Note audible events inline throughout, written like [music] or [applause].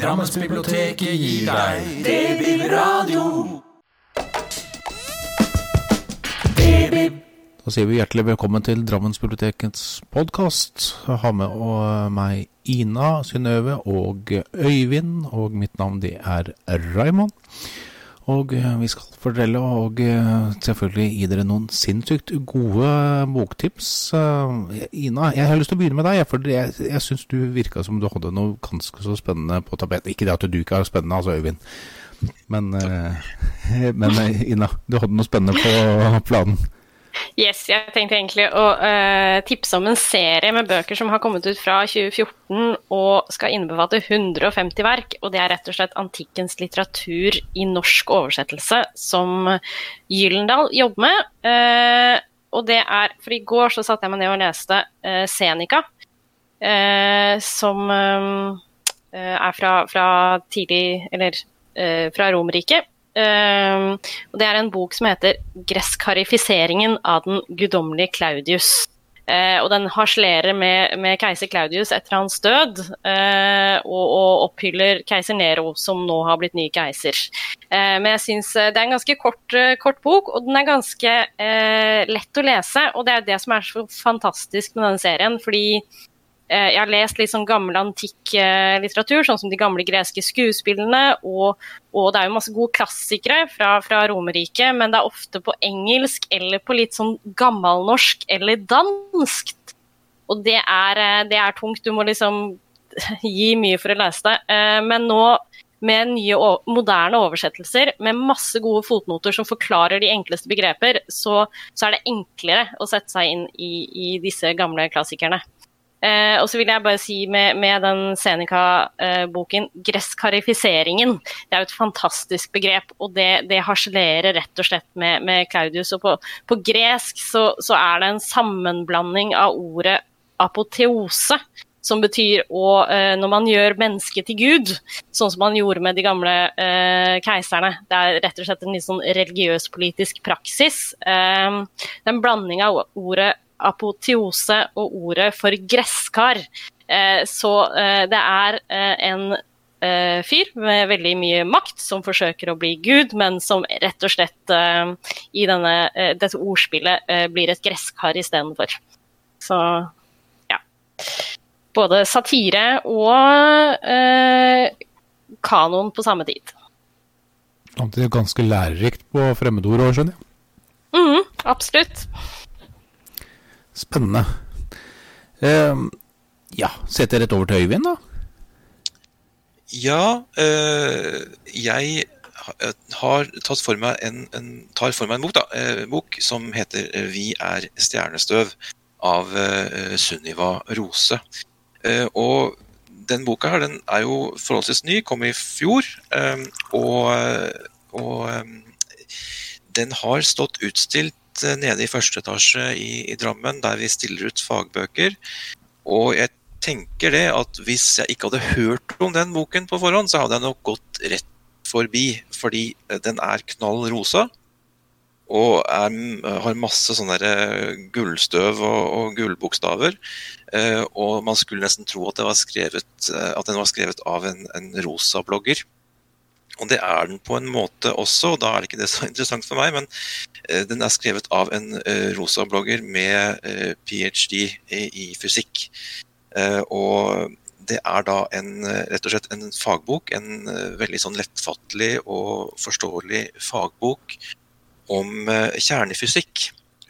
Drammensbiblioteket gir deg Debil-radio. Da sier vi hjertelig velkommen til Drammensbibliotekets podkast. Jeg har med meg Ina, Synnøve og Øyvind, og mitt navn det er Raymond. Og eh, vi skal fortelle og eh, selvfølgelig gi dere noen sinnssykt gode boktips. Eh, Ina, jeg har lyst til å begynne med deg, for jeg, jeg syns du virka som du hadde noe ganske så spennende på tapetet. Ikke det at du ikke er spennende, altså, Øyvind. Men, [laughs] men Ina, du hadde noe spennende på planen. Yes, jeg tenkte egentlig å uh, tipse om en serie med bøker som har kommet ut fra 2014 og skal innebefatte 150 verk. Og det er rett og slett antikkens litteratur i norsk oversettelse som Gyllendal jobber med. Uh, og det er For i går så satte jeg meg ned og leste uh, Seneca, som er fra, fra tidlig Eller fra Romerriket. Og det er en bok som heter 'Gresskarifiseringen av den guddommelige Claudius'. Uh, og den harselerer med, med, keiser Claudius etter hans død, uh, og, og, opphyller keiser Nero, som nå har blitt ny keiser. Uh, men jeg syns det er en ganske kort, kort, bok, og den er ganske lett å lese. Og det er det som er så fantastisk med denne serien, fordi jeg har lest litt sånn gammel antikk litteratur, sånn som de gamle greske skuespillene. Og, og det er jo masse gode klassikere fra, fra Romerriket, men det er ofte på engelsk eller på litt sånn gammelnorsk eller danskt. Og det er, det er tungt. Du må liksom [laughs] gi mye for å lese det. Men nå med nye, moderne oversettelser med masse gode fotnoter som forklarer de enkleste begreper, så, så er det enklere å sette seg inn i, i disse gamle klassikerne. Eh, og så vil jeg bare si med, med den Seneca-boken eh, 'gresskarifiseringen'. Det er jo et fantastisk begrep, og det, det harselerer rett og slett med, med Claudius. Og på, på gresk så, så, er det en sammenblanding av ordet apoteose, som betyr å, eh, når man gjør mennesket til Gud, sånn som man gjorde med de gamle eh, keiserne. Det er rett og slett en litt sånn religiøs-politisk praksis. Eh, det er en av ordet apoteose og ordet for gresskar. Eh, så eh, det er eh, en fyr med veldig mye makt som forsøker å bli gud, men som rett og slett i denne, dette ordspillet blir et gresskar istedenfor. Så ja. Både satire og kanon på samme tid. Samtidig ganske lærerikt på fremmedord òg, skjønner jeg. Mm, absolutt. Spennende. Uh, ja, setter jeg rett over til Øyvind, da. Ja, uh, jeg har tatt for meg en, en, tar for meg en bok, da, uh, bok som heter 'Vi er stjernestøv' av uh, Sunniva Rose. og den boka her, den er jo forholdsvis ny, kom i fjor. og, og den har stått utstilt Eh, nede i første etasje i, i, Drammen, der vi stiller ut fagbøker. Og jeg tenker det at hvis jeg ikke hadde hørt om den boken på forhånd, så hadde jeg nok gått rett forbi, fordi eh, den er knall rosa. Og er, har masse sånne gullstøv og, og gullbokstaver. Eh, og man skulle nesten tro at, skrevet, eh, at den var skrevet av en, en rosa blogger. Og det er den på en måte også, og da er det ikke det så [laughs] interessant for meg, men eh, den er skrevet av en eh, rosa-blogger med eh, ph.d. i fysikk. Og det er da en, rett og slett en fagbok, en veldig sånn lettfattelig og forståelig fagbok om kjernefysikk.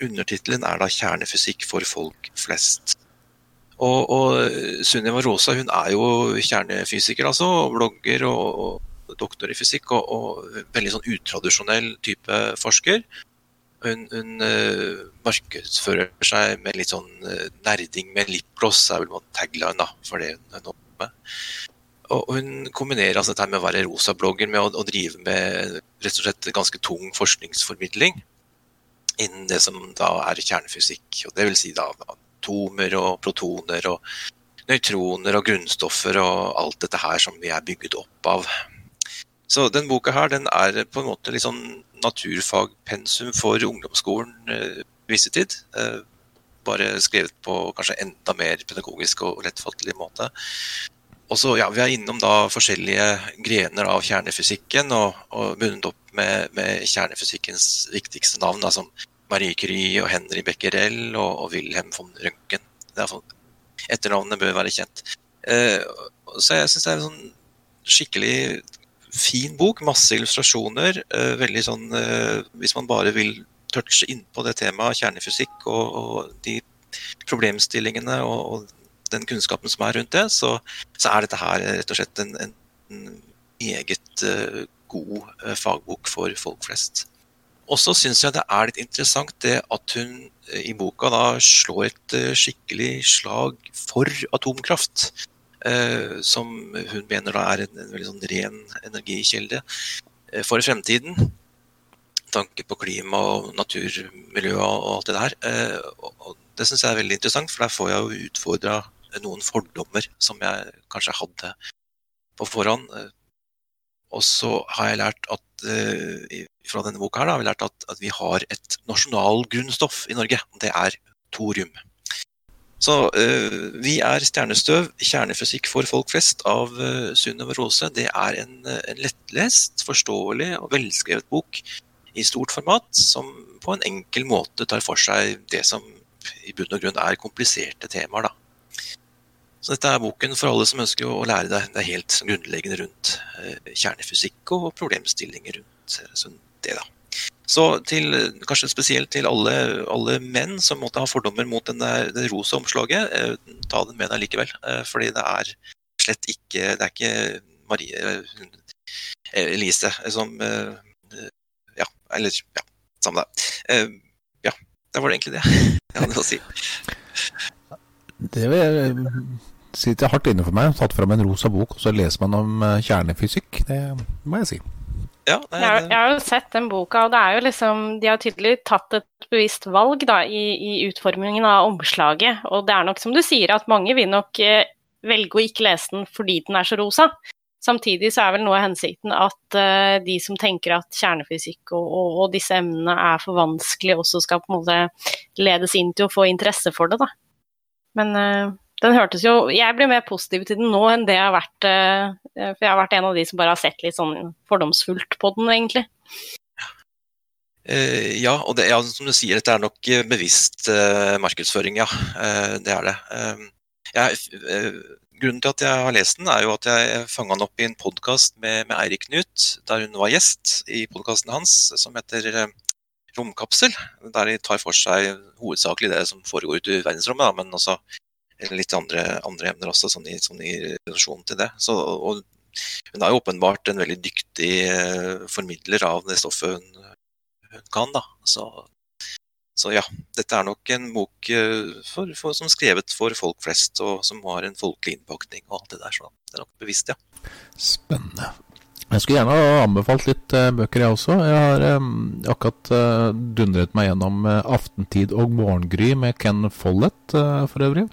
Undertittelen er da 'Kjernefysikk for folk flest'. Og, og Sunniva Rosa hun er jo kjernefysiker, altså, og blogger og, doktor i fysikk og, og veldig sånn utradisjonell type forsker. Hun, hun uh, markedsfører seg med litt sånn uh, nerding med lipgloss, er vel tagline da, for det hun holder med. Og hun kombinerer altså dette med å være rosa-blogger med å, å, drive med rett og slett ganske tung forskningsformidling innen det som da er kjernefysikk. og Det vil si da atomer og protoner og nøytroner og grunnstoffer og alt dette her som vi er bygget opp av. Så den boka her den er på en måte litt sånn naturfagpensum for ungdomsskolen eh, visse tid. Eh, bare skrevet på kanskje enda mer pedagogisk og lettfattelig måte. og så, ja, Vi er innom da forskjellige grener av kjernefysikken og, og bundet opp med, med, kjernefysikkens viktigste navn, da, som Marie Curie og Henry Becquerel og, og Wilhelm von Røntgen. Etternavnene bør være kjent. Eh, så jeg syns det er en sånn skikkelig fin bok. Masse illustrasjoner. Eh, veldig sånn eh, Hvis man bare vil touche innpå det temaet kjernefysikk og, og de problemstillingene og, og den kunnskapen som er rundt det, så, så er dette her rett og slett en, en, en meget uh, god fagbok for folk flest. Og så syns jeg det er litt interessant det at hun i boka da slår et skikkelig slag for atomkraft. Som hun mener da er en, en veldig sånn ren energikilde for fremtiden. Tanke på klima og naturmiljø og alt det der. og det syns jeg er veldig interessant, for der får jeg jo utfordra noen fordommer som jeg kanskje hadde på forhånd. Og så har jeg lært at eh, fra denne boka her da, har vi lært at, at vi har et nasjonalgrunnstoff i Norge. Det er thorium. Så uh, vi er stjernestøv, kjernefysikk for folk flest av uh, Sunniva Rose. Det er en, en, lettlest, forståelig og velskrevet bok i stort format, som på en enkel måte tar for seg det som i bunn og grunn er kompliserte temaer. da. Så dette er boken for alle som ønsker å lære deg det helt grunnleggende rundt uh, kjernefysikk og problemstillinger rundt eh, det. da. Så til, kanskje spesielt til alle, alle, menn som måtte ha fordommer mot der, det rosa omslaget, eh, ta den med deg likevel. Eh, fordi det er slett ikke Det er ikke Marie eh, Elise som Ja, eller ja, samme det. ja, det var det egentlig det jeg hadde å si. Det sitter hardt inne for meg. Tatt fram en rosa bok, og så leser man om kjernefysikk. Det må jeg si. Ja, det, jeg, jeg, har jo sett den boka, og det er jo liksom De har tydelig tatt et bevisst valg da, i, i, utformingen av omslaget. Og det er nok som du sier, at mange vil nok eh, velge å ikke lese den fordi den er så rosa. Samtidig så er vel noe av hensikten at eh, de som tenker at kjernefysikk og, og, og, disse emnene er for vanskelig, også skal på en måte ledes inn til å få interesse for det, da. Men uh, den hørtes jo Jeg blir mer positiv til den nå enn det jeg har vært uh, For jeg har vært en av de som bare har sett litt sånn fordomsfullt på den, egentlig. Uh, ja, og det, ja, som du sier, dette er nok bevisst markedsføring, ja. det er det. Jeg, grunnen til at jeg har lest den, er jo at jeg fanga den opp i en podkast med, med, Eirik Knut, der hun var gjest i podkasten hans, som heter Romkapsel. Der de tar for seg hovedsakelig det som foregår ute i verdensrommet, da, men også litt andre, andre emner også, sånn i, sånn i relasjon til det. Så, og, hun er jo åpenbart en veldig dyktig eh, formidler av det stoffet hun, hun kan. da. Så, så, ja, dette er nok en bok eh, for, for, som er skrevet for folk flest, og som har en folkelig innpakning og alt det der. Så det er nok bevisst, ja. Spennende. Jeg skulle gjerne ha anbefalt litt uh, bøker, jeg også. Jeg har um, akkurat uh, dundret meg gjennom uh, 'Aftentid og morgengry' med Ken Follett, for øvrig.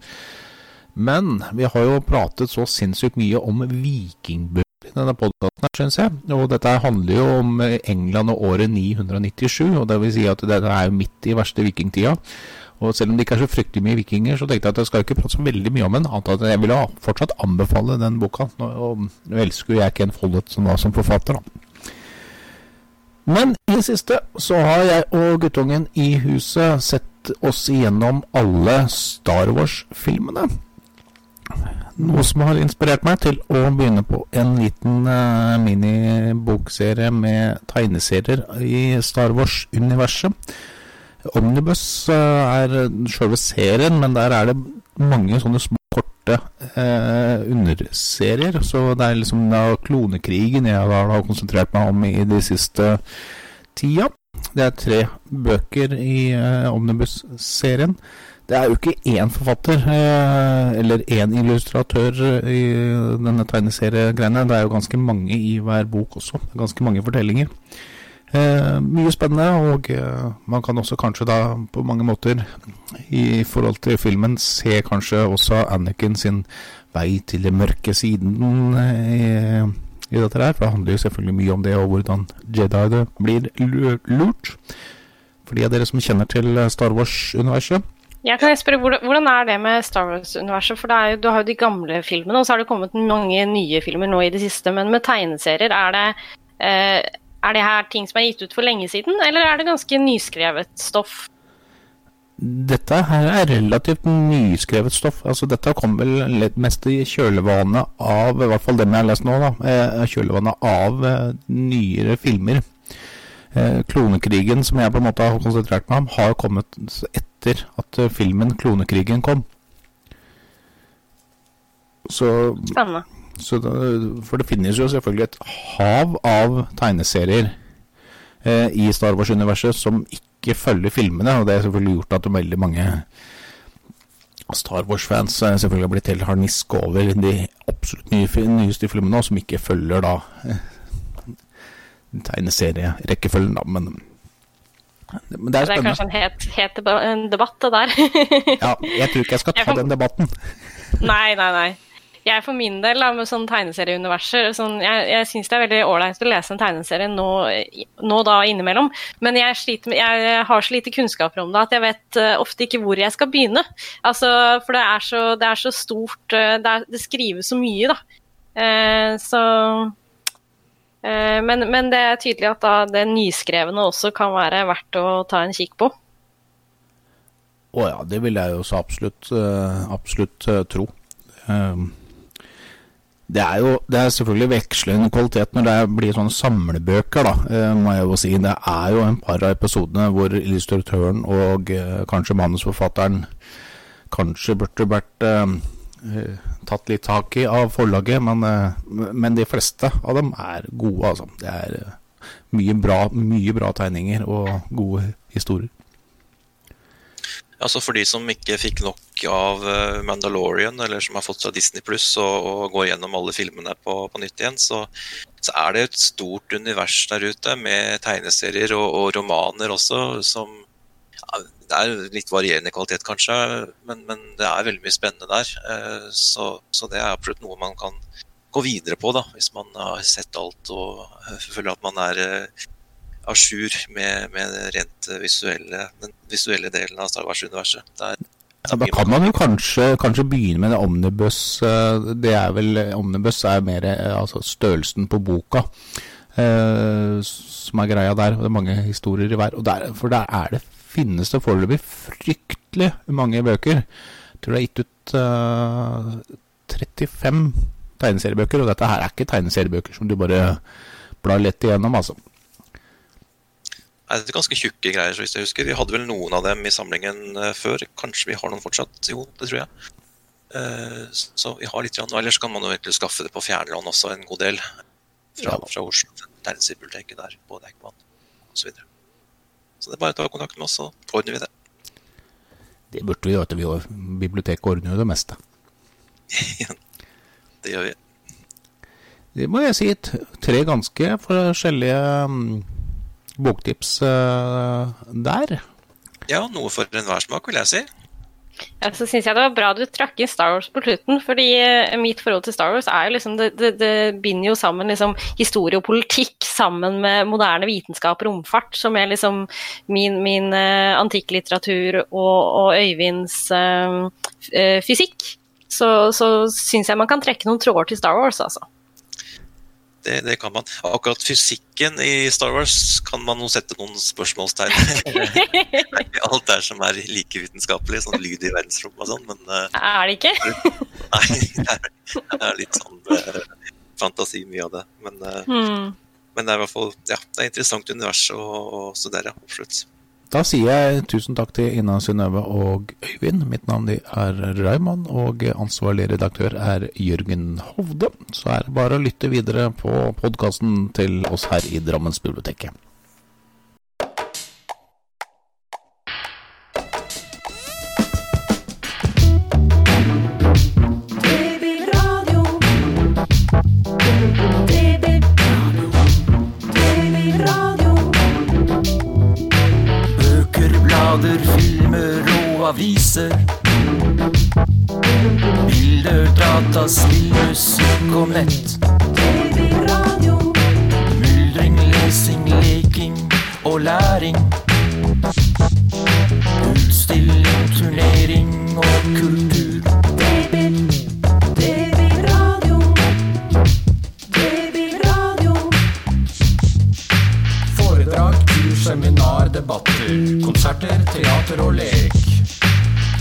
Men vi har jo pratet så sinnssykt mye om vikingbøker i denne podkasten, syns jeg. Og dette handler jo om England og året 997, og det vil si at dette er jo midt i verste vikingtida. Og selv om det ikke er så fryktelig mye vikinger, så tenkte jeg at jeg skal ikke prate så veldig mye om den, annet at jeg ville fortsatt anbefale den boka. Og nå elsker jeg Ken Follett som som forfatter, da. Men i det siste så har jeg og guttungen i huset sett oss igjennom alle Star Wars-filmene. Noe som har inspirert meg til å begynne på en liten uh, minibokserie med tegneserier i Star Wars-universet. Omnibus uh, er selve serien, men der er det mange sånne små, korte eh, underserier. Så det er liksom da klonekrigen jeg har konsentrert meg om i de siste tida. Det er tre bøker i Omnibus-serien. Det er jo ikke én forfatter eh, eller én illustratør i denne tegneseriegreiene. Det er jo ganske mange i hver bok også. Ganske mange fortellinger. Eh, mye spennende, og eh, man kan også kanskje da på mange måter i forhold til filmen se kanskje også Anakin sin vei til den mørke siden i, i dette her. For det handler jo selvfølgelig mye om det, og hvordan Jedi blir lurt. For de av dere som kjenner til Star Wars-universet. Jeg kan spørre, hvordan, hvordan er det med Star Wars-universet? For jo, du har jo de gamle filmene, og så har det kommet mange nye filmer nå i det siste. Men med tegneserier, er det, eh, er det her ting som er gitt ut for lenge siden, eller er det ganske nyskrevet stoff? Dette her er relativt nyskrevet stoff. Altså Dette kom vel mest i kjølvannet av, i hvert fall dem jeg har lest nå, da, eh, kjølvannet av eh, nyere filmer. Eh, klonekrigen, som jeg på en måte har konsentrert meg om, har kommet etter at filmen Klonekrigen kom. Så, Spennende. Så da, for det finnes jo selvfølgelig et hav av tegneserier eh, i Star Wars-universet som ikke følger filmene, og det har selvfølgelig gjort at veldig mange Star Wars-fans selvfølgelig har blitt helt harnisk over de absolutt nye, nyeste filmene, som ikke følger da tegneserierekkefølgen, da, men, men det er spennende. Det er kanskje en het, het debatt, det der. ja, jeg tror ikke jeg skal ta den debatten. nei, nei, nei jeg for min del, da, med sånn tegneserieuniverser sånn, Jeg, jeg syns det er veldig ålreit å lese en tegneserie nå, nå, da innimellom, men jeg, sliter med, jeg har så lite kunnskaper om det at jeg vet uh, ofte ikke hvor jeg skal begynne. Altså, for det er så, det er så stort uh, det, er, det, skrives så mye, da. Uh, så men, men, det er tydelig at da, det nyskrevne også kan være verdt å ta en kikk på. Å ja, det vil jeg jo så absolutt, absolutt tro. Um, det er jo det er selvfølgelig vekslende kvalitet når det blir sånne samlebøker, da, eh, må jeg jo si. Det er jo en par av episodene hvor illustratøren og eh, kanskje manusforfatteren kanskje burde vært eh, eh, tatt litt tak i av forlaget, men, eh, men, de fleste av dem er gode, altså. Det er mye bra, mye bra tegninger og gode historier. Altså For de som ikke fikk nok av eh, Mandalorian, eller som har fått fra Disney Pluss og, og, går gjennom alle filmene på, på nytt igjen, så, så, er det et stort univers der ute med tegneserier og, og romaner også, som ja, Det er litt varierende kvalitet, kanskje, men, men, det er veldig mye spennende der. Eh, så, så, det er absolutt noe man kan gå videre på, da, hvis man har sett alt og føler at man er eh, à jour med, med rent visuelle, den visuelle delen av Star Wars-universet. Ja, da kan man jo kanskje, kanskje, begynne med det omnibus. Eh, det er vel, Omnibus er mer eh, altså størrelsen på boka eh, som er greia der. Det er mange historier i hver. Der, for der er det, finnes det foreløpig fryktelig mange bøker. Jeg tror det er gitt ut eh, 35 tegneseriebøker, og dette her er ikke tegneseriebøker som du bare blar lett igjennom, altså er det ganske tjukke greier, så hvis jeg husker. Vi hadde vel noen av dem i samlingen uh, før. Kanskje vi har noen fortsatt? Jo, det tror jeg. Uh, så vi har litt, Ellers kan man jo egentlig skaffe det på fjernlån også, en god del. Fra, fra Oslo, Tegneseriebiblioteket der på Deichman osv. Så, videre. så det er bare å ta kontakt med oss, så ordner vi det. Det burde vi gjøre. Vi har biblioteket ordner jo det meste. [laughs] det gjør vi. Det må jeg si. Tre ganske forskjellige um boktips uh, der. Ja, noe for enhver smak, vil jeg si. Ja, så syns jeg det var bra du trakk inn Star Wars på slutten, fordi eh, mitt forhold til Star Wars er jo liksom Det, det, det binder jo sammen liksom historie og politikk sammen med moderne vitenskap og romfart, som er liksom min, min uh, antikklitteratur og, og Øyvinds uh, fysikk. Så, så syns jeg man kan trekke noen tråder til Star Wars, altså. Det, det, kan man. Akkurat fysikken i Star Wars kan man jo sette noen spørsmålstegn [laughs] Alt der som er like vitenskapelig, sånn lyd i verdensrommet og sånn, men uh, Er det ikke? [laughs] nei, det er, det er, litt sånn uh, fantasi, mye av det. Men, uh, hmm. men det er i hvert fall ja, det er interessant univers å, å studere. Absolutt. Da sier jeg tusen takk til Ina Synnøve og Øyvind. Mitt navn er Raymond, og ansvarlig redaktør er Jørgen Hovde. Så er det bare å lytte videre på podkasten til oss her i Drammensbiblioteket. aviser. Bilder, data, spill, musikk og nett. TV-radio. Myldring, lesing, leking og læring. Utstilling, turnering og kultur. TV-radio. TV-radio. Foredrag, kurs, seminar, debatter, konserter, teater og lek.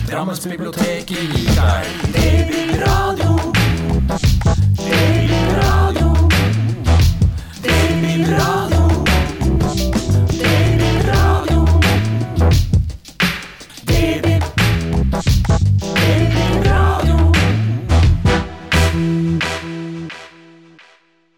Drammensbiblioteket gir deg blir Babyradio.